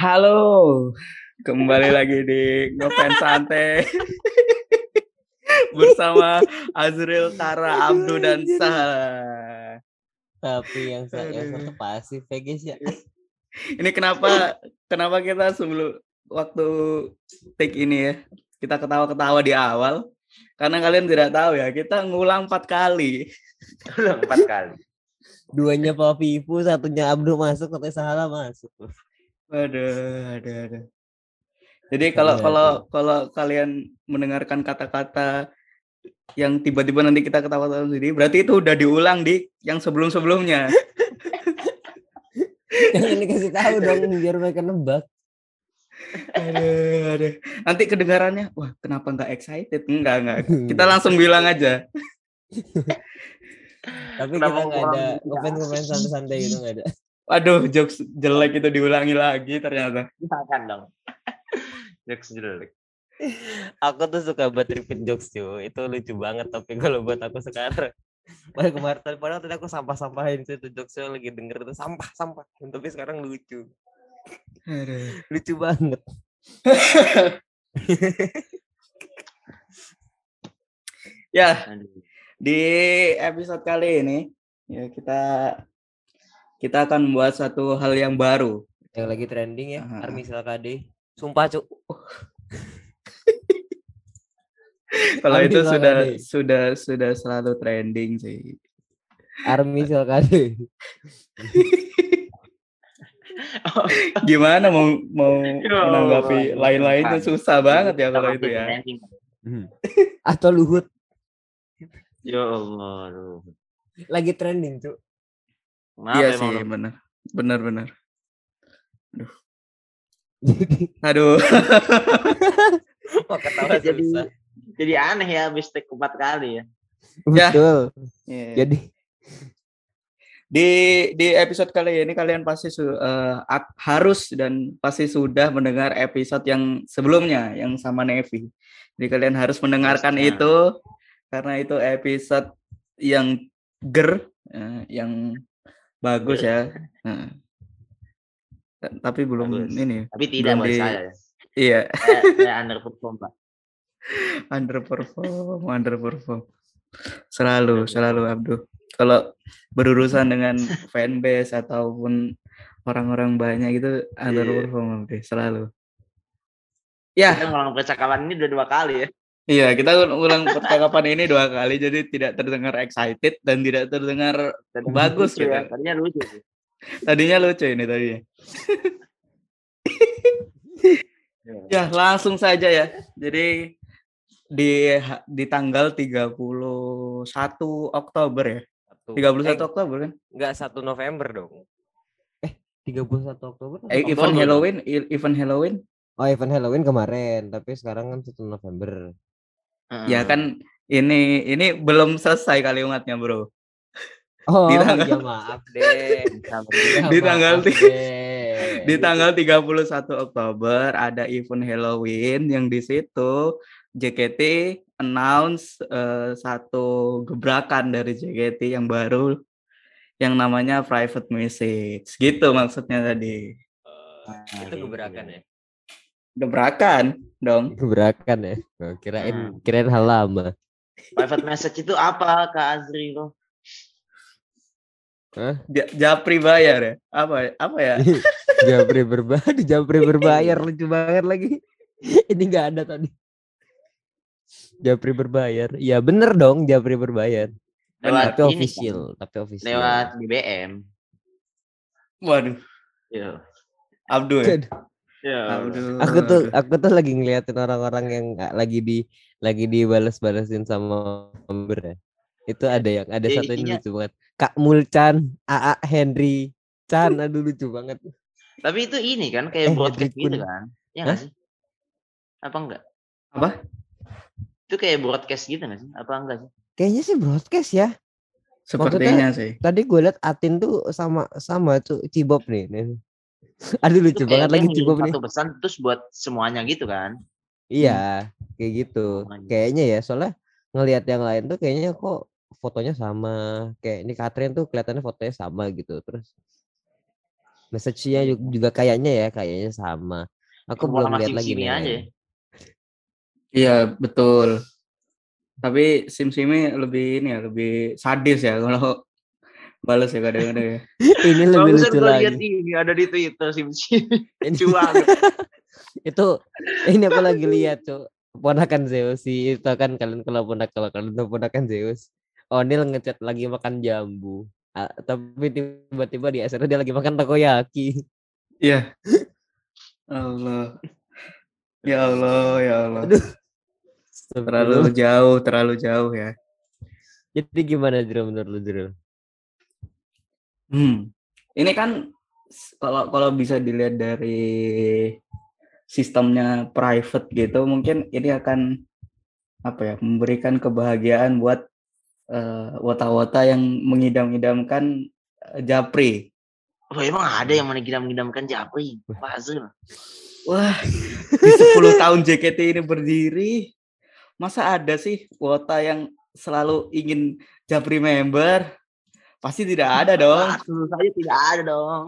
Halo, kembali lagi di Ngefans Santai bersama Azril, Tara, Abdu dan Sah. Tapi yang sa- yang satu Aduh. pasif ya guys ya. Ini kenapa kenapa kita sebelum waktu take ini ya kita ketawa-ketawa di awal karena kalian tidak tahu ya kita ngulang empat kali. Ulang empat kali. Duanya Pak Vivu, satunya Abdul masuk, satunya Sahala masuk. Waduh, aduh, aduh. Jadi kalau Iya, kalau kalau kalian mendengarkan kata-kata yang tiba-tiba nanti kita ketawa-tawa sendiri, berarti itu udah diulang di yang sebelum-sebelumnya. Yang ini kasih tahu dong biar mereka nebak. aduh, aduh. Nanti kedengarannya, wah kenapa nggak excited? Enggak, enggak. Kita langsung bilang aja. Tapi Kenapa kita nggak ada asik? santai-santai gitu nggak ada. Waduh, jokes jelek itu diulangi lagi ternyata. Jangan dong. Jokes jelek. Aku tuh suka buat repeat jokes cuy. Itu lucu banget tapi kalau buat aku sekarang. Padahal kemarin tadi- padahal tadi aku sampah-sampahin sih itu jokesnya lagi denger itu sampah-sampah. Tapi sekarang lucu. Aduh. Lucu banget. Ya, di episode kali ini ya kita kita akan membuat satu hal yang baru. Yang lagi trending ya, Aha. Army KD. Sumpah cuk. Kalau itu sudah sudah sudah selalu trending sih. Army KD. Gimana mau mau menanggapi lain-lain itu susah banget ya kalau itu ya. trending. Atau Luhut Ya Allah. aduh. lagi trending cuk. Kenapa Iya sih, lu? benar. Benar-benar. Jadi Aduh. mau ketawa Jadi susah. jadi aneh ya habis take empat kali ya. Ya. Betul. Iya. Jadi Di di episode kali ini kalian pasti su- ak- harus dan pasti sudah mendengar episode yang sebelumnya yang sama Nevi. Jadi kalian harus mendengarkan Harusnya. itu karena itu episode yang ger eh, yang bagus ya. Heeh. Ta- Tapi belum Bagus. ini. Tapi tidak Belum di- saya. ya. Iya, Saya, saya underperform pak. underperform, underperform. Selalu, selalu Abdul. Kalau berurusan dengan fanbase ataupun orang-orang banyak gitu underperform Abdul, selalu. Ya, ngulang percakapan ini udah dua kali ya. Iya kita ulang percakapan ini dua kali jadi tidak terdengar excited dan tidak terdengar Dan Bagus lucu gitu. ya. Tadinya lucu sih. tadinya lucu ini tadinya. Ya, langsung saja ya. Jadi di di tanggal 31 Oktober ya. 31 Eh, Oktober kan? enggak 1 November dong. Eh, 31 Oktober. atau Eh, Oktober event? Halloween, e- event Halloween. Oh, event Halloween kemarin, tapi sekarang kan 1 November. Ya Heeh. kan ini ini belum selesai kalimatnya, Bro. Oh, Di tanggal- ya maaf deh. Ya Di tanggal maaf deh. Di tanggal 31 Oktober ada event Halloween yang di situ JKT announce eh, satu gebrakan dari JKT yang baru yang namanya private message. Gitu maksudnya tadi. Eh, itu gebrakan ya. Gebrakan dong. Gebrakan ya. Oh, kirain Hmm. kirain hal lama. Private message itu apa Kak Azri lo? Ja- Japri bayar ya? Apa apa ya? Japri berbayar, Japri berbayar lucu banget lagi. Ini enggak ada tadi. Japri berbayar. Ya bener dong Japri berbayar. Lewat Tapi ini kan, official, tapi official. Lewat BBM. Waduh, Iya. Abdul. Ya? Aduh, Iya. Aku tuh aku tuh lagi ngeliatin orang-orang yang lagi di lagi dibales-balesin sama member ya. Itu ada yang ada Ya, satu ini lucu banget. Kak Mulchan, AA Henry, Chan, aduh lucu banget. Tapi itu ini kan kayak Eh, broadcast gitu kan? Ya Hah? nggak sih? Apa enggak? Apa? Itu kayak broadcast gitu nggak sih? Apa enggak sih? Kayaknya sih broadcast ya. Sepertinya sih. Tadi gue liat Atin tuh sama sama tuh Cibop nih. nih. Aduh lucu banget kayak lagi ngirim nih. Satu pesan terus buat semuanya gitu kan? Iya, kayak gitu. Semuanya. Kayaknya ya, soalnya ngelihat yang lain tuh kayaknya kok fotonya sama. Kayak ini Catherine tuh kelihatannya fotonya sama gitu. Terus Message-nya ju- juga kayaknya ya, kayaknya sama. Aku Semua belum lihat lagi nih. aja. lain. Iya, betul. Tapi SimSimi lebih ini ya, lebih sadis ya kalau balas ya kadang-kadang ya. Ini lebih lucu lagi. lihat ini ada di Twitter SimSimi. Ini, Cuang. itu ini aku lagi lihat, Cuk. Ponakan Zeus si itu kan kalian kalau ponak kalau kalian tahu ponakan Zeus. Onil ngechat lagi makan jambu. Ah, tapi tiba-tiba di SR dia lagi makan takoyaki. Iya. Allah. Ya Allah, ya Allah. Aduh. Terlalu jauh, terlalu jauh ya. Jadi gimana Jero menurut lu Jero? Hmm. Ini kan kalau kalau bisa dilihat dari sistemnya private gitu, mungkin ini akan apa ya, memberikan kebahagiaan buat eh, wota-wota yang mengidam-idamkan eh, Japri. Oh emang ada yang menggidam-gidamkan Japri? Fazil. Wah, di 10 tahun JKT ini berdiri, masa ada sih wota yang selalu ingin Japri member? Pasti tidak ada dong. Tentu saja tidak ada dong.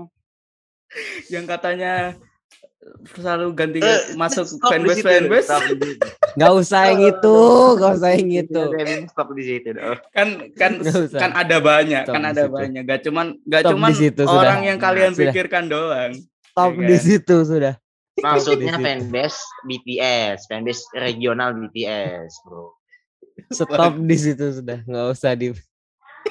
Yang katanya selalu ganti Eh, masuk di fanbase fanbase di. Nggak usah yang itu, nggak usah yang itu. Ada yang Stop di situ dong. kan kan kan ada banyak Stop kan di ada situ. banyak gak cuman gak Stop di cuman situ, sudah. orang yang kalian Sudah. pikirkan doang Stop Iya di kan? situ sudah. Maksudnya Di fanbase BTS, fanbase regional BTS, bro. Stop di situ sudah. Nggak usah di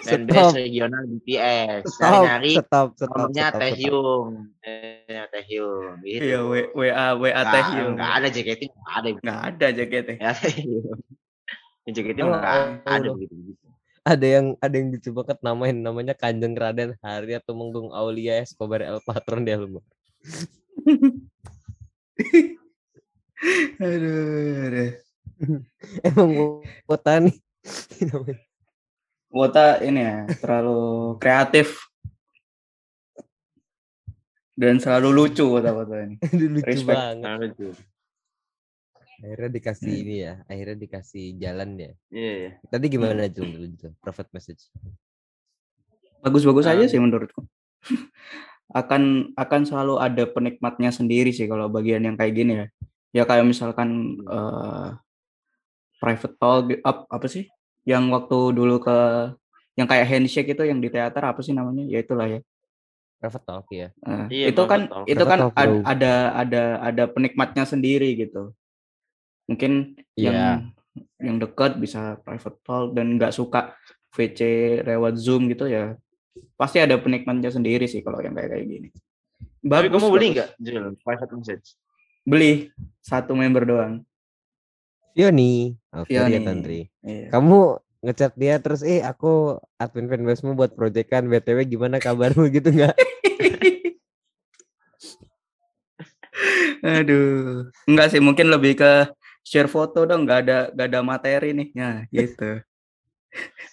Fanbase regional BTS. Stop, Cari-cari stop, stop, nomornya stop, stop. Taehyung. Eh, Taehyung. Gitu. iya W- WA WA Taehyung Nggak ada JKT, nggak ada. nggak ada JKT Ya, Taehyung. JKT Oh, mah nggak ada oh. begitu begitu. Ada yang ada yang lucu banget namain namanya Kanjeng Raden Hari atau Menggung Aulia Escobar El Patron dia lu. aduh, aduh. Emang kota nih. Wota ini ya terlalu kreatif dan selalu lucu wota-wota ini lucu Respect. banget. Nah, lucu. Akhirnya dikasih Hmm. ini ya, akhirnya dikasih jalan ya. Iya, iya. Tadi gimana Jul dulu Jul? Prophet message. bagus-bagus aja Ah. sih menurutku akan akan selalu ada penikmatnya sendiri sih kalau bagian yang kayak gini ya ya kayak misalkan eh, private talk ap- apa sih yang waktu dulu ke yang kayak handshake itu yang di teater apa sih namanya ya itulah ya Prophet talk ya. Eh, Iya, itu kan private talk. itu Private kan talk, ad- bro. ada ada ada penikmatnya sendiri gitu mungkin yang Iya. yang dekat bisa private talk dan nggak suka VC lewat zoom gitu ya pasti ada penikmatnya sendiri sih kalau yang kayak kayak gini Tapi kamu beli bagus. nggak, private message? beli satu member doang Fioni. Oh, Fioni Fioni. Tantri. iya. Kamu ngechat dia terus eh aku admin fanbase-mu buat proyekan BTW gimana kabarmu gitu nggak? aduh enggak sih mungkin lebih ke share foto dong nggak ada nggak ada materi nih ya gitu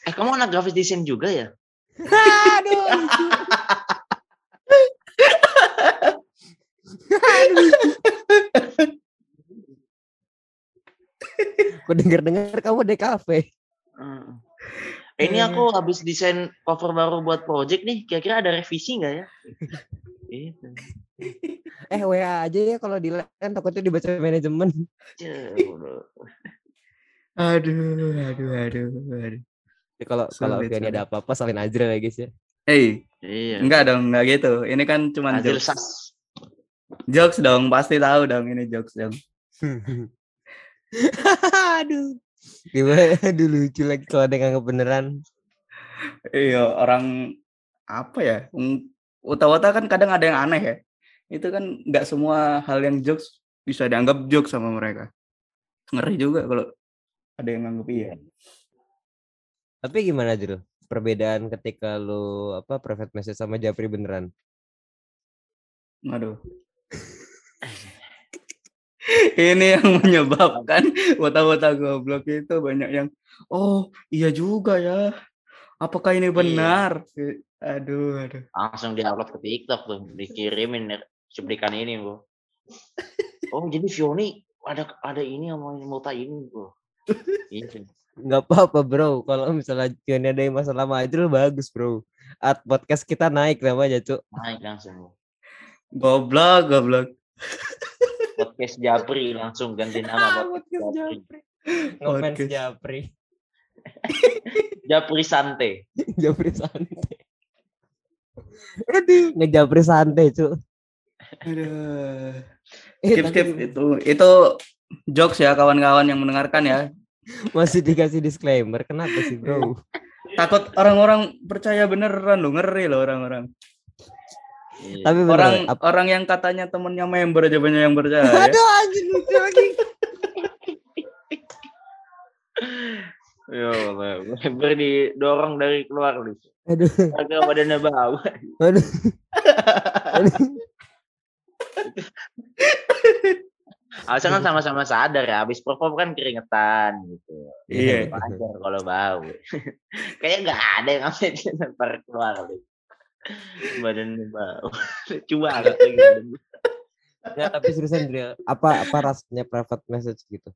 Eh, kamu anak graphic design juga ya? Aduh. Aku denger-dengar kamu DKV. Hmm. Eh, ini aku habis desain cover baru buat project nih. Kira-kira ada revisi nggak ya? Gitu. Eh WA aja ya kalau di LAN takutnya dibaca manajemen. Aduh aduh aduh aduh Jadi Kalau kalau Sulit, Fioni sulit. ada apa-apa salin aja ya guys ya. hey Iya. enggak dong enggak gitu ini kan cuman Azir jokes Sas. jokes dong pasti tahu dong ini jokes dong Aduh. Gimana? Aduh lucu lagi kalau ada yang beneran. Iya, orang apa ya? Wata-wata kan kadang ada yang aneh ya. Itu kan nggak semua hal yang jokes bisa dianggap jokes sama mereka. Ngeri juga kalau ada yang nganggap iya. Tapi gimana Jero? Perbedaan ketika lu apa private message sama Japri beneran? Aduh. Ini yang menyebabkan wata-wata goblok itu banyak yang oh iya juga ya. Apakah ini Iya. benar? Aduh, aduh. Langsung diupload ke TikTok tuh. Dikirimin ya, cuplikan ini, bro. Oh, jadi Fioni ada ada ini sama Mota ini, bro. Gitu. Nggak apa-apa bro. Kalau misalnya Fioni ada yang masalah sama Ajrul bagus bro. At podcast kita naik namanya cuk. Naik langsung, bro. Goblok, goblok. Podcast Japri langsung ganti nama podcast Podcast Japri. Japri. Ngefans Podcast. Japri. Japri Sante. Japri santai. Aduh, ngejapri santai, cu. Aduh. Eh, Skip, tapi skip. Itu, itu jokes ya kawan-kawan yang mendengarkan ya. Masih dikasih disclaimer. Kenapa sih, bro? Takut orang-orang percaya beneran lo, ngeri loh orang-orang. Iya. Tapi bener, Orang ap- orang yang katanya temennya member aja banyak yang percaya. ya. Aduh, anjing lucu lagi. Yo, member didorong dari keluar nih. Aduh, Agak badannya bau. aduh. aduh. Harusnya kan sama-sama sadar ya, habis perform kan keringetan gitu. Iya. Wajar kalau bau. Kayaknya nggak ada yang lempar keluar nih. Badannya bau. Lucu banget lagi badannya. Ya, tapi seriusan Dria, apa apa rasanya private message gitu?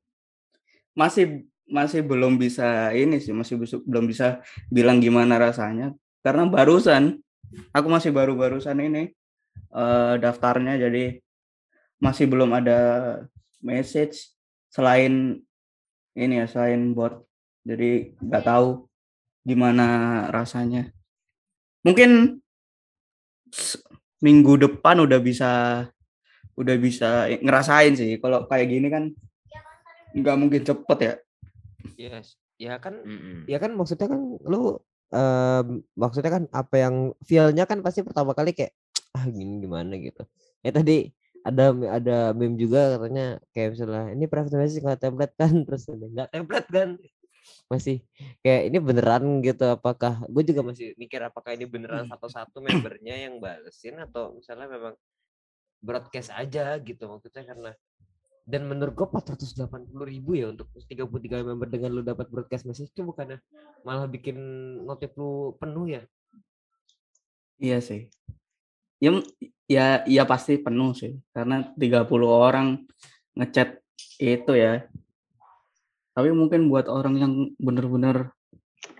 Masih masih belum bisa ini sih, masih bisa- belum bisa bilang gimana rasanya karena barusan aku masih baru-barusan ini eh, daftarnya jadi masih belum ada message selain ini ya selain bot jadi nggak tahu gimana rasanya mungkin minggu depan udah bisa udah bisa ngerasain sih kalau kayak gini kan nggak mungkin cepet ya Yes. Ya kan Mm-mm. ya kan maksudnya kan lu em, maksudnya kan apa yang feel-nya kan pasti pertama kali kayak ah gini gimana gitu. Ya tadi ada ada meme juga katanya kayak misalnya ini private message nggak template kan terus ada, nggak template kan masih kayak ini beneran gitu apakah gue juga masih mikir apakah ini beneran satu-satu membernya yang balesin atau misalnya memang broadcast aja gitu maksudnya karena dan menurut gue 480 ribu ya untuk 33 member dengan lu dapat broadcast message itu bukannya malah bikin notif lu penuh ya Iya sih. Ya, ya, ya pasti penuh sih. Karena 30 orang ngechat itu ya. Tapi mungkin buat orang yang bener-bener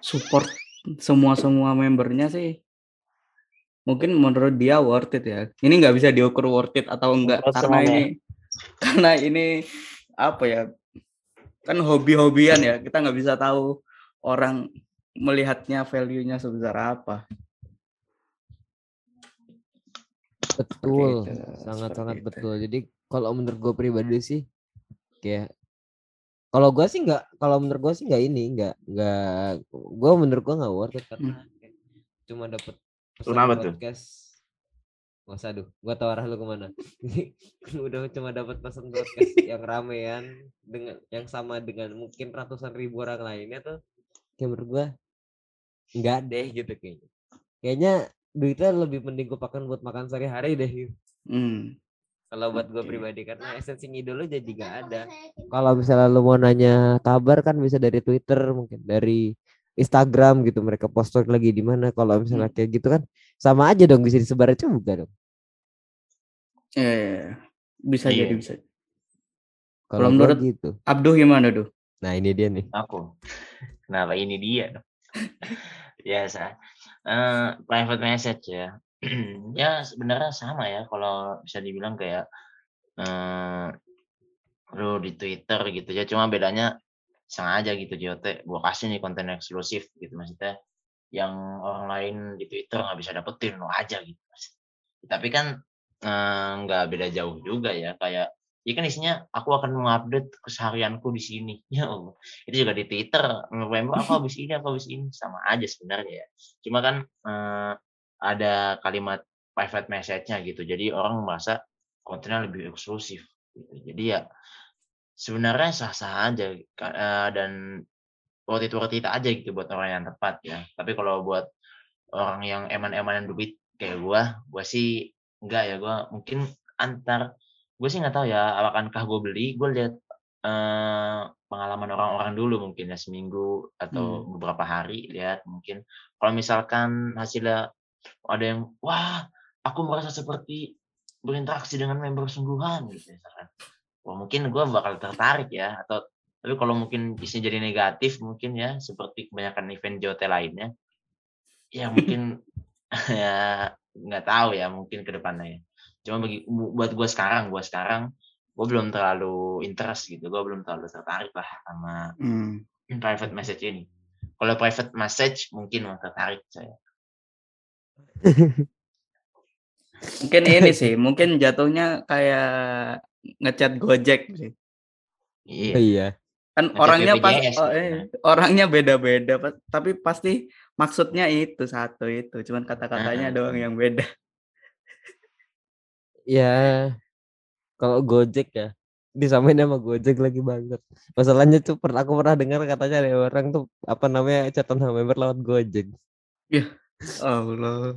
support semua-semua membernya sih. Mungkin menurut dia worth it ya. Ini nggak bisa diukur worth it atau enggak Menurut karena semuanya. ini karena ini apa ya? Kan hobi-hobian ya. Kita nggak bisa tahu orang melihatnya value-nya sebesar apa. betul sangat-sangat itu. betul jadi kalau menurut gue pribadi sih kayak kalau gue sih nggak kalau menurut gue sih nggak ini nggak nggak gue menurut gue nggak worth it karena kayak cuma dapet pesan Kenapa tuh? broadcast Gak usah aduh, gua tahu arah lu ke mana. Udah cuma dapat pesan broadcast yang ramean dengan yang sama dengan mungkin ratusan ribu orang lainnya tuh kayak menurut gua nggak deh gitu kayaknya. Kayaknya duitnya lebih mending gua pakai buat makan sehari-hari deh. gitu. Hmm. Kalau buat gua Oke. pribadi karena esensi ngidol lu jadi nggak ada. Kalau misalnya lu mau nanya kabar kan bisa dari Twitter mungkin dari Instagram gitu mereka post story lagi di mana kalau misalnya kayak gitu kan sama aja dong bisa disebar juga dong. Iya. bisa Iya. jadi bisa. Kalau menurut- gitu. Abduh gimana tuh? Nah ini dia nih. Aku. Kenapa ini dia? dong? Biasa. Eh, private message ya. ya sebenarnya sama ya kalau bisa dibilang kayak eh lu di Twitter gitu ya. Cuma bedanya sengaja gitu JOT gua kasih nih konten eksklusif gitu maksudnya yang orang lain di Twitter nggak bisa dapetin lo aja gitu. Tapi kan nggak beda jauh juga ya kayak ya kan isinya aku akan mengupdate keseharianku di sini ya Allah itu juga di Twitter November aku habis ini aku habis ini sama aja sebenarnya ya cuma kan eh, ada kalimat private message-nya gitu. Jadi orang merasa kontennya lebih eksklusif gitu. jadi ya sebenarnya sah-sah aja eh, dan worth it worth it aja gitu buat orang yang tepat ya. Tapi kalau buat orang yang eman-emanan duit kayak gua gua sih enggak ya. Gua mungkin antar gue sih nggak tahu ya apakah gue beli? Gue lihat eh, pengalaman orang-orang dulu mungkin ya seminggu atau beberapa hari lihat mungkin. Kalau misalkan hasilnya ada yang wah aku merasa seperti berinteraksi dengan member sungguhan gitu misalkan wah mungkin gue bakal tertarik ya atau tapi kalau mungkin isinya jadi negatif mungkin ya seperti kebanyakan event JOT lainnya ya mungkin ya nggak tahu ya mungkin ke depannya ya. Cuma bagi bu- buat gue sekarang, gue sekarang gue belum terlalu interest gitu, gue belum terlalu tertarik lah sama Hmm. private message ini. Kalau private message mungkin mau tertarik saya. Mungkin ini sih, mungkin jatuhnya kayak ngechat Gojek sih. Iya. Iya. Kan Ngechat orangnya pas BPJS oh, gitu eh, kan. orangnya beda-beda, tapi pasti maksudnya itu satu itu, cuman kata-katanya Heeh. doang yang beda. Ya, kalau Gojek ya, disamain sama Gojek lagi banget. Masalahnya tuh pernah aku pernah dengar katanya ada orang tuh apa namanya chatan sama member lewat Gojek. Allah.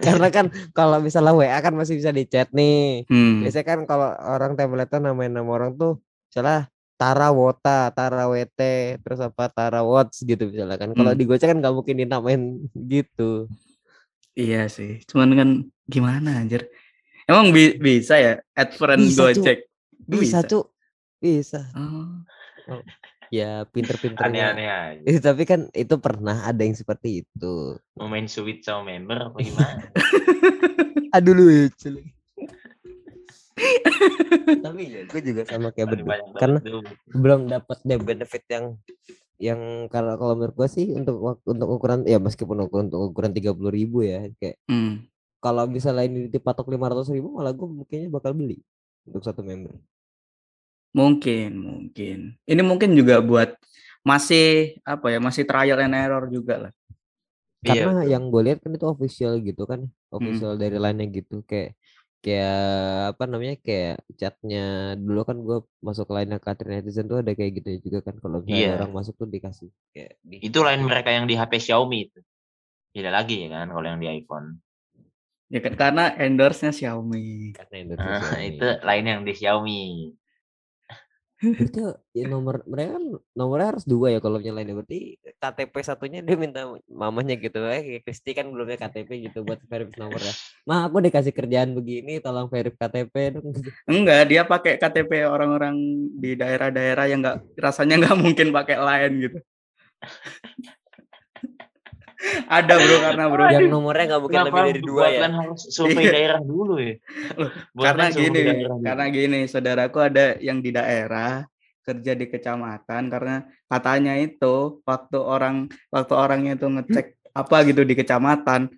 Karena kan kalau misalnya WA kan masih bisa di chat nih. Hmm. Biasanya kan kalau orang templatean namain nama orang tuh misalnya Tara Wota, Tara WT, terus apa Tara Watts gitu misalnya kan. Kalau Hmm. di Gojek kan nggak mungkin dinamain gitu. Iya sih, cuman kan gimana anjir? Emang bi- bisa ya add friend Bisa. Gojek? Bisa, Cuk. Bisa. Oh. Ya pinter-pinternya. Aneh-aneh aja. Eh, tapi kan itu pernah ada yang seperti itu. Mau main sweet sama member apa gimana? Aduh lucu tapi ya gue juga sama kayak berdua. Karena belum dapat deh benefit yang yang kalau kalau menurut gue sih untuk untuk ukuran ya meskipun ukuran untuk ukuran tiga puluh ribu ya kayak Hmm. kalau bisa lain dipatok lima ratus ribu malah gue mungkinnya bakal beli untuk satu member Mungkin, mungkin. Ini mungkin juga buat masih apa ya, masih trial and error juga lah. Iya, karena betul. yang gue lihat kan itu official gitu kan official dari lainnya gitu kayak kayak apa namanya kayak chatnya dulu kan gue masuk ke lainnya Katrin netizen tuh ada kayak gitu juga kan kalau misalnya ada Iya. orang masuk tuh dikasih kayak di Itu lain mereka yang di HP Xiaomi itu. Beda lagi ya kan kalau yang di iPhone. Ya kan karena endorse-nya Xiaomi. karena Indonesia Nah, Xiaomi. itu lain yang di Xiaomi. Itu ya nomor mereka kan nomornya harus dua ya kalau nyalain berarti KTP satunya dia minta mamanya gitu eh kayak Kristi kan belumnya KTP gitu buat verify nomornya mah aku dikasih kerjaan begini tolong verify KTP dong Enggak, dia pakai KTP orang-orang di daerah-daerah yang enggak rasanya nggak mungkin pakai lain gitu. Ada bro karena bro. yang nomornya nggak mungkin lebih dari dua ya harus survei Iya. daerah dulu ya. Loh, karena gini, karena gini, saudaraku ada yang di daerah kerja di kecamatan karena katanya itu waktu orang waktu orangnya itu ngecek apa gitu di kecamatan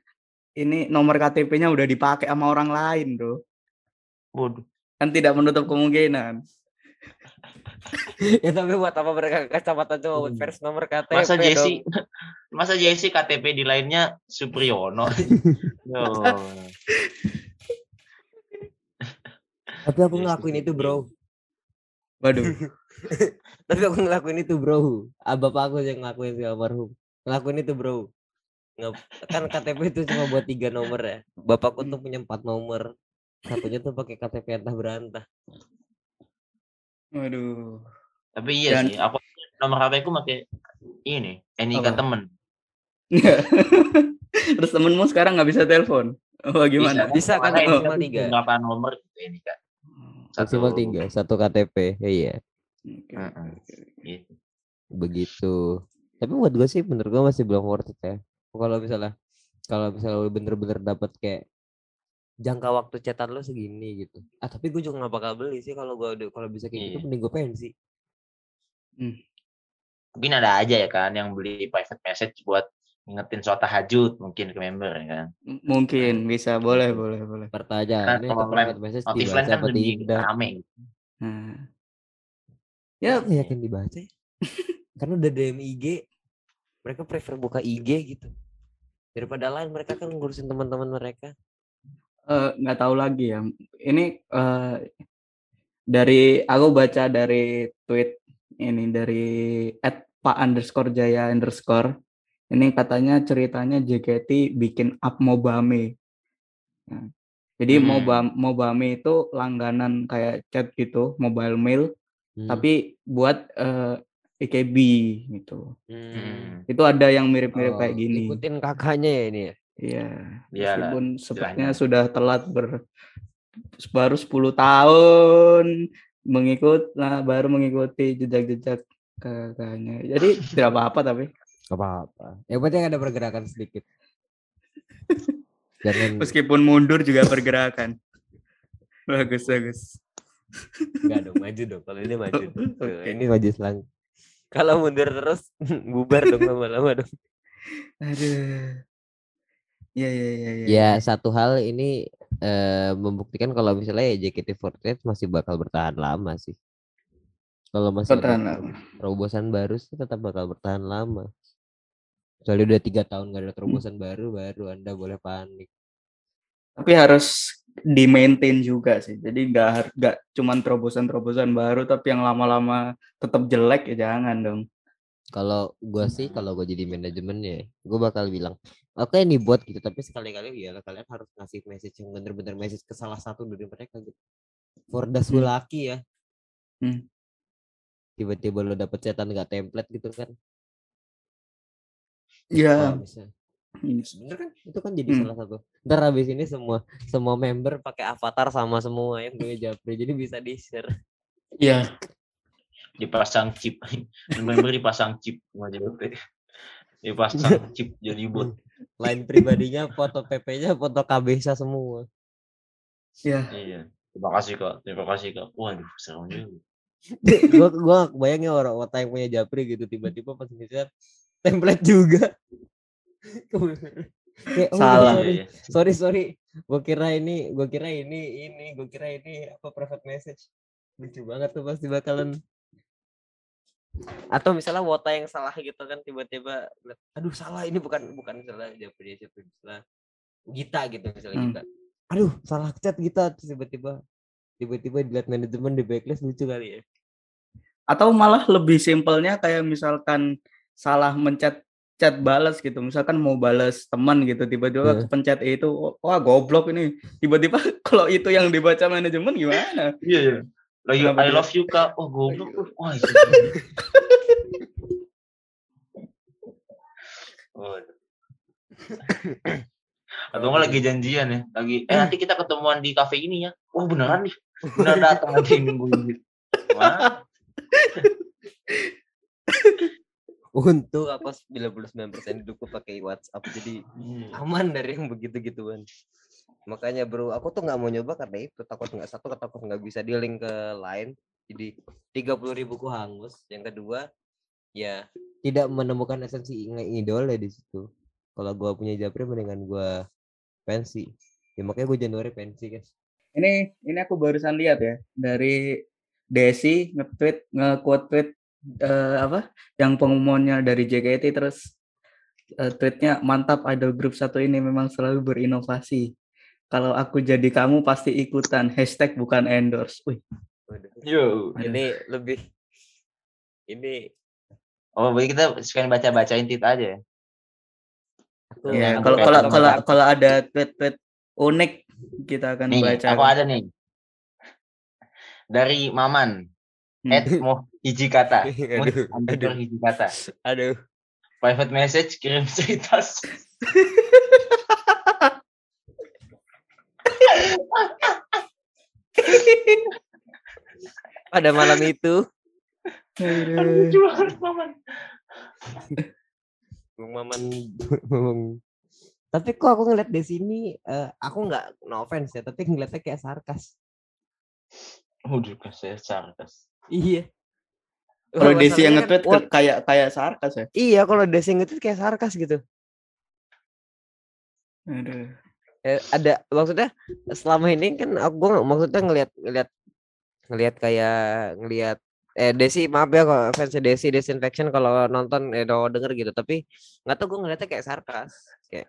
ini nomor KTP-nya udah dipakai sama orang lain, Bro. Waduh. Kan tidak menutup kemungkinan. ya tapi buat apa mereka ke kecamatan cuma buat Hmm. versi nomor KTP Masa dong Jesse Masa Jesse KTP di lainnya Supriyono. Yo. tapi aku ngelakuin itu bro Waduh. tapi aku ngelakuin itu bro ah, bapak aku yang ngelakuin si almarhum ngelakuin itu bro Nggak, kan KTP itu cuma buat tiga nomor ya bapakku tuh punya empat nomor satunya tuh pakai KTP entah berantah Waduh. Tapi iya Dan- sih, aku nomor HP ku pakai ini, NIK Apa? temen. Terus temenmu sekarang nggak bisa telepon? Oh, gimana? Bisa kan, Makanya maksimal tapi tiga. Berapa nomor gitu NIK? maksimal tiga satu KTP ya iya oke, oke. Gitu. begitu tapi buat gue sih menurut gue masih belum worth it ya kalau misalnya kalau misalnya bener-bener dapat kayak jangka waktu cetan lo segini gitu ah tapi gue juga nggak bakal beli sih kalau gue udah kalau bisa kayak gitu Iya. mending gue pensi Mungkin ada aja ya kan yang beli private message buat ngingetin sholat tahajud mungkin ke member ya kan. M- Mungkin bisa, boleh, boleh, boleh. pertanyaan ini kalau private message Notif dibaca kan apa lebih tidak rame. gitu. Nah. Ya, Aku yakin dibaca ya. karena udah DM IG mereka prefer buka IG gitu daripada lain mereka kan ngurusin teman-teman mereka eh, nggak tahu lagi ya. Ini eh, dari aku baca dari tweet ini dari @pak underscore jaya underscore. Ini katanya ceritanya JKT bikin up Mobame. Nah, jadi Hmm. Mobam Mobame itu langganan kayak chat gitu, mobile mail, Hmm. tapi buat eh, EKB gitu. Hmm. Itu ada yang mirip-mirip Oh, kayak gini. ikutin kakaknya ya ini ya Iya, Iyalah, meskipun sepertinya sudah telat ber baru 10 tahun mengikut nah baru mengikuti jejak-jejak kakaknya. Jadi tidak apa-apa tapi Gak apa-apa. Yang penting ada pergerakan sedikit. Jangan Meskipun mundur juga pergerakan. Bagus, bagus. enggak dong maju dong. Kalau ini maju. dong. Ini maju selang. Kalau mundur terus bubar dong lama-lama dong. Aduh. Ya, ya, ya, ya. Ya satu hal ini eh, membuktikan kalau misalnya ya JKT48 masih bakal bertahan lama sih. Kalau masih ada Bertahan lama. terobosan baru sih tetap bakal bertahan lama. Soalnya udah tiga tahun gak ada terobosan baru, baru anda boleh panik. Tapi harus di maintain juga sih. Jadi nggak nggak cuman terobosan-terobosan baru, tapi yang lama-lama tetap jelek ya jangan dong. Kalau gua sih, kalau gua jadi manajemennya, gua bakal bilang, oke nih buat gitu, tapi sekali-kali ya kalian harus ngasih message yang bener-bener message ke salah satu dari mereka gitu. For the Hmm. lucky ya. Hmm. Tiba-tiba lo dapet cetan nggak template gitu kan. Ya, bisa. ini Bener kan? Itu kan jadi Hmm. salah satu. Ntar habis ini semua semua member pakai avatar sama semua yang gue japri. Jadi bisa di share. ya dipasang chip member dipasang chip dipasang chip jadi bot Lain pribadinya foto PP-nya foto KBSA semua. ya iya terima kasih kak terima kasih kak waduh serem juga gua gua nggak kebayangnya orang orang yang punya japri gitu tiba-tiba pas nge-share template juga. Kayak, oh, Salah. sorry, Iya, iya. sorry sorry gue kira ini gue kira ini ini gue kira ini apa private message lucu banget tuh pasti bakalan atau misalnya wota yang salah gitu kan tiba-tiba aduh salah ini bukan bukan salah jawab dia siapa misalnya Gita gitu misalnya Hmm. Gita. Aduh salah chat Gita tiba-tiba tiba-tiba dilihat manajemen di backlist lucu kali ya. Atau malah lebih simpelnya kayak misalkan salah mencet chat balas gitu misalkan mau balas teman gitu tiba-tiba Hmm. kepencet itu wah goblok ini. Tiba-tiba kalau itu yang dibaca manajemen gimana? Iya iya lagi Kenapa I love you kak. Oh goblok. Wah Waduh. atau nggak lagi janjian ya? Lagi eh nanti kita ketemuan di cafe ini ya. Oh beneran nih? Beneran datang nanti minggu ini Wah, untung apa 99% hidupku pakai WhatsApp jadi iya. aman dari yang begitu-gituan. Makanya bro, aku tuh nggak mau nyoba karena itu takut nggak satu takut nggak bisa di link ke lain. Jadi tiga puluh ribuku hangus. Yang kedua, ya tidak menemukan esensi ing- idol di situ. Kalau gua punya Japri mendingan gua pensi. Ya makanya gue Januari pensi guys. ini ini aku barusan lihat ya dari Desi nge-tweet nge-quote tweet eh, apa yang pengumumannya dari JKT terus eh, tweetnya mantap idol grup satu ini memang selalu berinovasi kalau aku jadi kamu pasti ikutan. Hashtag bukan endorse. Wih, Waduh. yo. Ini lebih ini oh berarti kita sekalian baca bacain tit aja ya? Ya aku kalau kalau kalau kalau ada tweet-tweet unik kita akan nih baca. aku ada nih. Dari Maman. Hmm. Ed mau hiji kata aduh, aduh, hiji kata aduh. private message kirim cerita Pada malam itu. Aduh. lucu banget Maman. Bung Maman. Bung tapi kok aku ngeliat di sini eh, aku nggak no offense ya tapi ngeliatnya kayak sarkas. Oh juga saya sarkas. Iya. Kalau Desi yang kan, nge-tweet ke- what- kayak kayak sarkas ya? Iya kalau Desi nge-tweet kayak sarkas gitu. Aduh. Eh, ada maksudnya selama ini kan aku gua nggak- maksudnya ngelihat ngelihat ngelihat kayak ngelihat eh Desi maaf ya kalau fans Desi Desinfection kalau nonton eh kalau denger gitu tapi nggak tahu gue ngeliatnya kayak sarkas kayak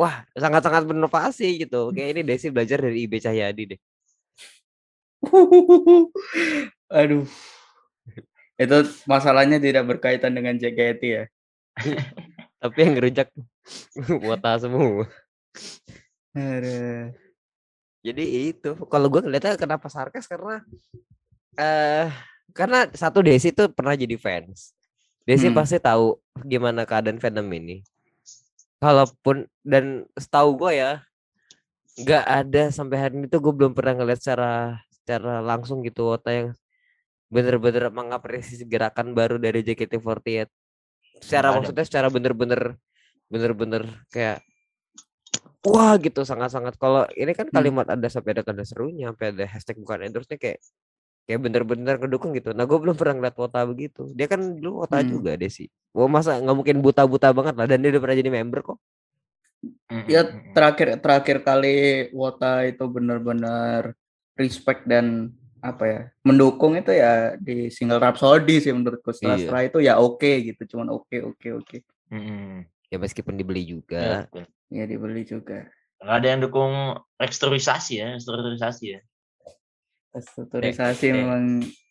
wah sangat-sangat berinovasi gitu kayak ini Desi belajar dari IB Cahyadi deh Aduh. Itu masalahnya tidak berkaitan dengan JKT ya. tapi yang ngerujak wota semua Aduh. jadi itu kalau gue ngeliatnya kenapa sarkas karena eh karena satu Desi tuh pernah jadi fans Desi Hmm. pasti tahu gimana keadaan fandom ini kalaupun dan setahu gue ya nggak ada sampai hari ini tuh gue belum pernah ngeliat secara secara langsung gitu Wota yang bener-bener mengapresiasi gerakan baru dari JKT48 secara ada. maksudnya secara bener-bener bener-bener kayak wah gitu sangat-sangat kalau ini kan Hmm. kalimat ada sampai ada tanda serunya sampai ada hashtag bukan endorse kayak kayak bener-bener ngedukung gitu nah gue belum pernah ngeliat wota begitu dia kan dulu wota Hmm. juga deh sih wah masa nggak mungkin buta-buta banget lah dan dia udah pernah jadi member kok Ya mm, mm, mm. terakhir terakhir kali Wota itu benar-benar respect dan apa ya mendukung itu ya di single Rhapsody sih menurutku setelah Iya. setelah itu ya oke gitu cuman oke oke oke Mm, mm. Ya meskipun dibeli Ya, juga betul. ya dibeli juga Nggak ada yang dukung restrukturisasi ya, restrukturisasi ya. restrukturisasi Eh, eh. memang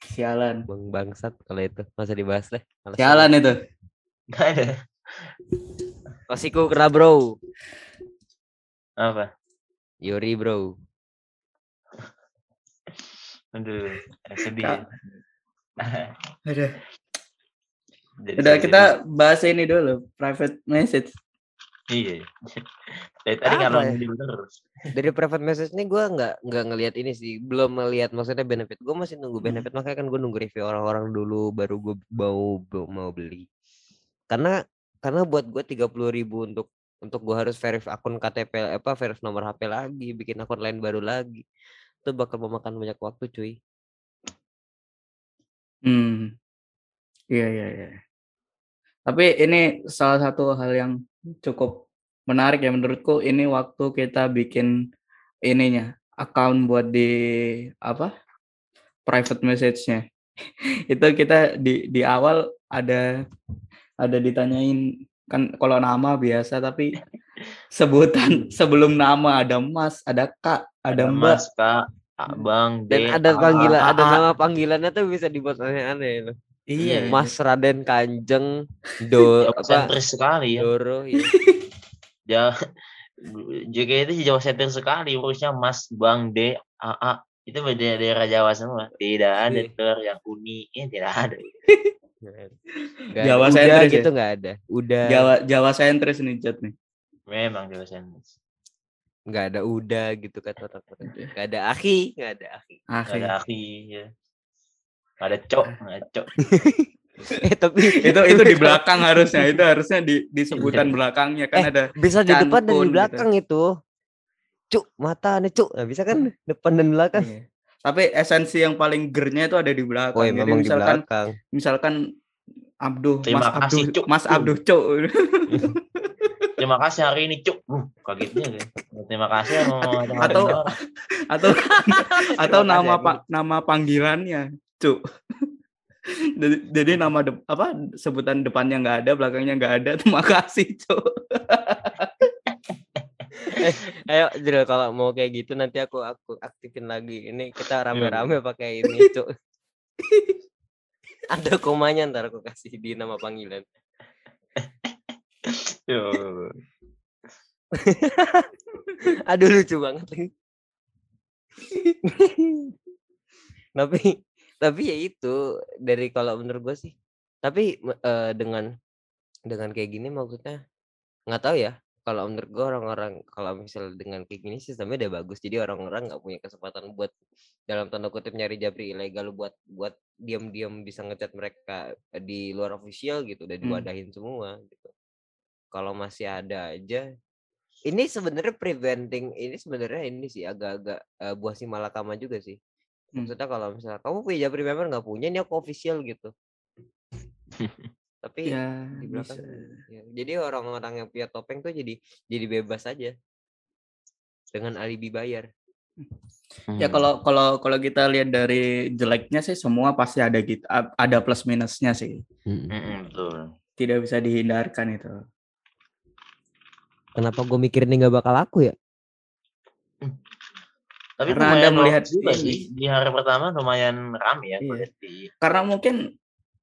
sialan bang bangsat kalau itu masa dibahas deh Males sialan itu Nggak ada. Osiku kena bro Apa? Yuri bro Aduh, eh, sedih. Ya. Aduh. Jadi udah kita bahas ini dulu private message Iya. Dari tadi Apa kalau ya? jadi terus. dari private message nih gue nggak nggak ngelihat ini sih belum melihat maksudnya benefit gue masih nunggu Hmm. benefit makanya kan gue nunggu review orang-orang dulu baru gue mau mau beli karena karena buat gue tiga puluh ribu untuk untuk gue harus verif akun KTP apa verif nomor HP lagi bikin akun lain baru lagi itu bakal memakan banyak waktu cuy Hmm. Iya, iya, iya. Tapi ini salah satu hal yang cukup menarik ya menurutku ini waktu kita bikin ininya account buat di apa? private message-nya. Itu kita di di awal ada ada ditanyain kan kalau nama biasa tapi sebutan sebelum nama ada Mas, ada Kak, ada Mbak. Mas, Kak, Abang, dan D, ada panggilan ada nama panggilannya tuh bisa dibuat aneh-aneh loh Iya, Mas Raden Kanjeng Do Jawa apa sentris sekali ya. Doro ya. Ja, JKT Jawa sentris sekali urusnya Mas, Bang, D, A, A. Itu beda daerah Jawa semua. Tidak ada Iya. ter yang uni, eh, tidak ada. Nggak Jawa ada. Udah sentris ya? gitu nggak ada. Udah Jawa Jawa sentris nih Jat nih. Memang Jawa sentris. nggak ada udah gitu kan orang-orang. Nggak ada akhi, nggak ada akhi. Nggak ada aki, ya. Ada cok, ada cok. eh tapi itu itu di belakang harusnya itu harusnya di di sebutan belakangnya kan Eh, ada bisa di depan dan di gitu. belakang itu. Cuk, mata nih cuk. Nah, bisa kan depan dan belakang. Iya. tapi esensi yang paling gernya itu ada di belakang Oh, ya jadi memang di misalkan belakang. misalkan Abduh Terima Mas kasih, Abduh Cuk. Mas Abduh Cuk Terima kasih hari ini cuk. Uh, kagetnya ya. Terima kasih ya, Atau- atau atau nama pak nama panggilannya Cuk jadi, jadi nama de- apa sebutan depannya nggak ada belakangnya nggak ada terima kasih Cuk Ayo Jril kalau mau kayak gitu nanti aku aku aktifin lagi. Ini kita rame-rame pakai ini, Cuk. Ada komanya ntar aku kasih di nama panggilan. Yo. Aduh lucu banget tapi tapi ya itu dari kalau menurut gue sih. Tapi eh, dengan dengan kayak gini maksudnya nggak tahu ya. Kalau menurut gue orang-orang kalau misal dengan kayak gini sistemnya udah bagus. Jadi orang-orang nggak punya kesempatan buat dalam tanda kutip nyari jabri ilegal buat buat diam-diam bisa ngechat mereka di luar official gitu udah Hmm. diwadahin semua gitu. Kalau masih ada aja ini sebenarnya preventing ini sebenarnya ini sih agak-agak eh, buah si malakama juga sih. Hmm. Maksudnya kalau misalnya kamu punya Japri member nggak punya ini aku official gitu. Tapi ya di belakang bisa. ya, jadi orang-orang yang punya topeng tuh jadi jadi bebas aja dengan alibi bayar. Ya Hmm. kalau kalau kalau kita lihat dari jeleknya sih semua pasti ada gitu ada plus minusnya sih. Mm-mm, betul. Tidak bisa dihindarkan itu. Kenapa gue mikir ini nggak bakal aku ya? Tapi Karena Anda melihat juga sih di hari pertama lumayan rame ya Iya. Karena mungkin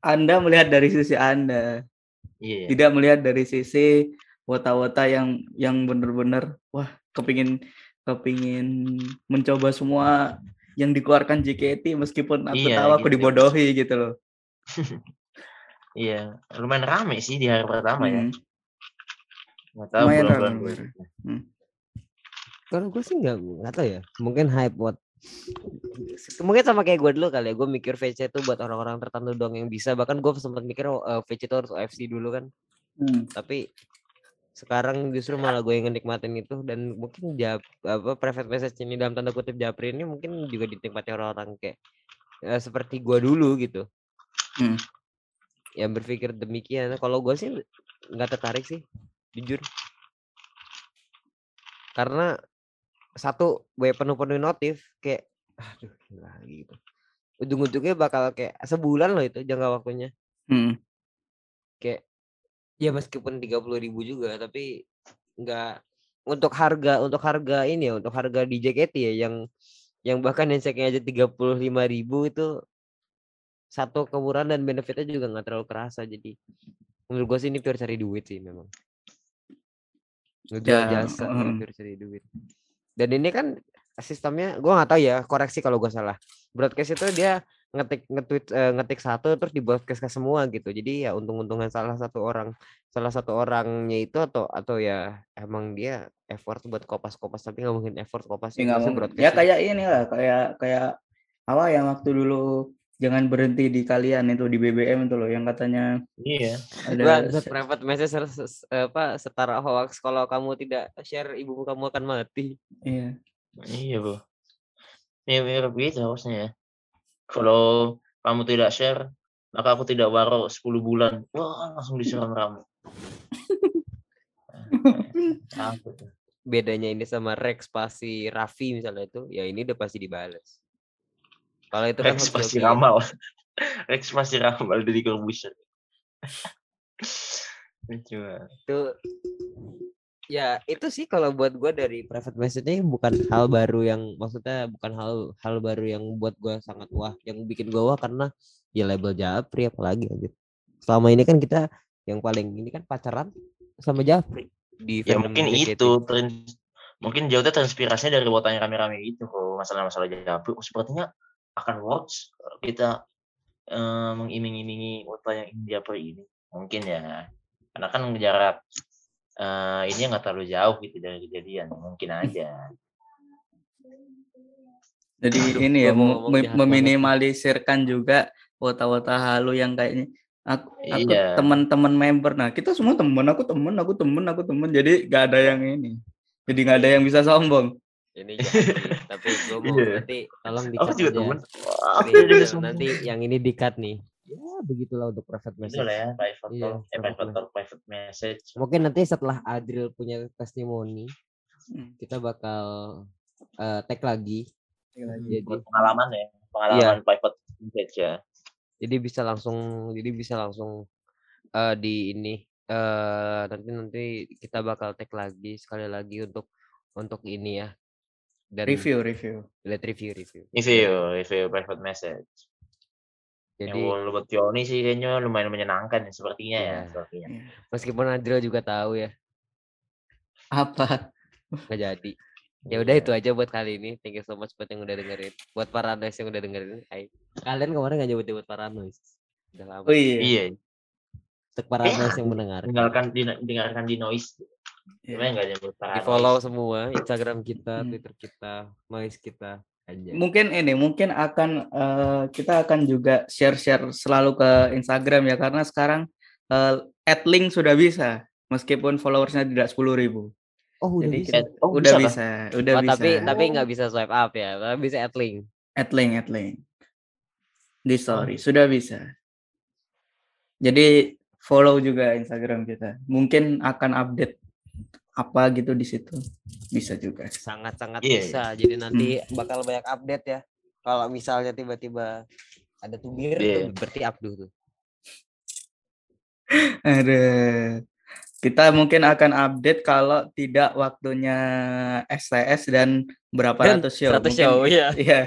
Anda melihat dari sisi Anda, iya. tidak melihat dari sisi wota-wota yang yang benar-benar wah kepingin kepingin mencoba semua yang dikeluarkan JKT meskipun aku Iya, tahu aku gitu. dibodohi gitu loh. Iya, lumayan rame sih di hari pertama ya. Hmm. Nggak tahu Lumayan bulan-bulan. Kalau gue sih nggak nggak tahu ya. Mungkin hype buat mungkin sama kayak gue dulu kali ya. Gue mikir VC itu buat orang-orang tertentu doang yang bisa. Bahkan gue sempat mikir oh, eh, VC itu harus OFC dulu kan. Hmm. Tapi sekarang justru malah gue yang nikmatin itu dan mungkin jap apa private message ini dalam tanda kutip japri ini mungkin juga dinikmati orang-orang kayak eh, seperti gue dulu gitu Hmm. yang berpikir demikian kalau gue sih nggak tertarik sih jujur karena satu gue penuh-penuh notif kayak aduh gila gitu. Ujung-ujungnya bakal kayak sebulan loh itu jangka waktunya. Hmm. kayak ya meskipun tiga puluh ribu juga tapi nggak untuk harga untuk harga ini ya untuk harga di JKT ya yang yang bahkan yang checknya aja tiga puluh lima ribu itu satu kemurahan dan benefitnya juga nggak terlalu kerasa. Jadi menurut gue sih ini pure cari duit sih memang. Ngejual Ya, jasa ya, pure cari duit dan ini kan sistemnya gue nggak tahu ya koreksi kalau gue salah. Broadcast itu dia ngetik ngetweet eh, ngetik satu terus di broadcast ke semua gitu. Jadi ya untung-untungan salah satu orang salah satu orangnya itu atau atau ya emang dia effort buat kopas-kopas tapi nggak mungkin effort kopas Ya, itu broadcast ya kayak ini lah kayak kayak apa yang waktu dulu jangan berhenti di kalian itu di BBM itu loh yang katanya Iya. ada private message apa setara hoax kalau kamu tidak share ibumu kamu akan mati iya Iya, Bro. Iya, mirip gitu harusnya ya. Kalau kamu tidak share, maka aku tidak waro 10 bulan. Wah, langsung disiram kamu. Bedanya ini sama Rex pasti Raffi misalnya itu ya ini udah pasti dibales kalau itu kan Rex hoki-hoki pasti ya. ramal. Rex pasti ramal dari Corbusier. Lucu banget. itu ya itu sih kalau buat gue dari private message ini bukan hal baru yang maksudnya bukan hal hal baru yang buat gue sangat wah yang bikin gue wah karena ya label Japri apalagi anjir selama ini kan kita yang paling ini kan pacaran sama Japri di Ya mungkin JKT. itu trin- mungkin jauhnya transpirasinya dari wotanya rame-rame itu kok masalah-masalah Japri. Oh, sepertinya akan works kalau kita eh, mengiming-imingi wota yang ini Japri ini. Mungkin ya. Karena kan jarak eh, ini nggak terlalu jauh gitu dari kejadian. Mungkin aja. jadi Aduh, ini ya mem- meminimalisirkan juga wota-wota halu yang kayaknya aku, aku Iya. teman-teman member nah kita semua teman aku temen aku temen aku temen jadi gak ada yang ini jadi nggak ada yang bisa sombong ini tapi gue mau Iya. nanti tolong di Aku juga temen. Nih, semua. nanti yang ini di cut nih ya begitulah untuk private message lah ya, private Iya, talk, eh, private talk, private message. mungkin nanti setelah Adril punya testimoni Hmm. kita bakal eh, tag lagi jadi Buat pengalaman ya, pengalaman private message ya. jadi bisa langsung jadi bisa langsung eh, di ini eh nanti nanti kita bakal tag lagi sekali lagi untuk untuk ini ya dan review review. Lihat review review. Review, review private message. jadi Yang kalau buat Tioni sih kayaknya lumayan menyenangkan ya, sepertinya ya. Iya. Sepertinya. meskipun Adril juga tahu ya. Apa? Nggak jadi. Ya udah itu aja buat kali ini. Thank you so much buat yang udah dengerin. Buat para noise yang udah dengerin. Hai. Kalian kemarin nggak nyebut nyebut para noise? Udah lama. Oh iya. Iya, untuk para Iya. noise yang mendengar tinggalkan di, dengarkan di noise. Sebenarnya nggak ada yang buat di follow semua Instagram kita Hmm. Twitter kita noise kita aja mungkin ini mungkin akan eh, kita akan juga share-share selalu ke Instagram ya karena sekarang eh, add link sudah bisa meskipun followersnya tidak 10.000 ribu. Oh udah jadi bisa? kita- Oh, udah bisa, bisa, udah Oh, bisa. tapi tapi nggak bisa swipe up ya? Bisa add link? Add link add link. Di story sudah bisa. Jadi follow juga Instagram kita. Mungkin akan update apa gitu di situ. Bisa juga. Sangat-sangat Iya, bisa. jadi nanti bakal banyak update ya. Kalau misalnya tiba-tiba ada tubir Iya. tuh berarti Abduh tuh ada. Kita mungkin akan update kalau tidak waktunya STS dan berapa Dan ratus show. 100 Mungkin- show ya Iya,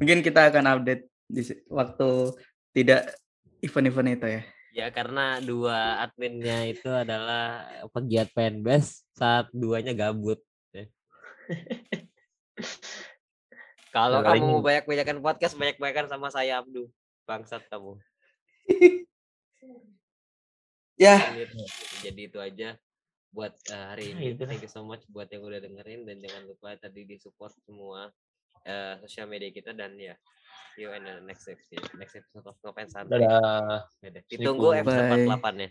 mungkin kita akan update di waktu tidak event-event itu ya. Ya karena dua adminnya itu adalah pegiat fanbase saat duanya gabut ya. kalau Nah, kamu mau ini- banyak-banyakan podcast banyak-banyakan sama saya Abdu bangsat kamu Ya, Gitu. jadi itu aja buat eh, hari Ya, ini itu lah. thank you so much buat yang udah dengerin dan jangan lupa tadi di support semua eh, sosial media kita dan ya see you in the next episode next episode of Ngopen Santai Dadah. Dadah. ditunggu episode Bye. 48 ya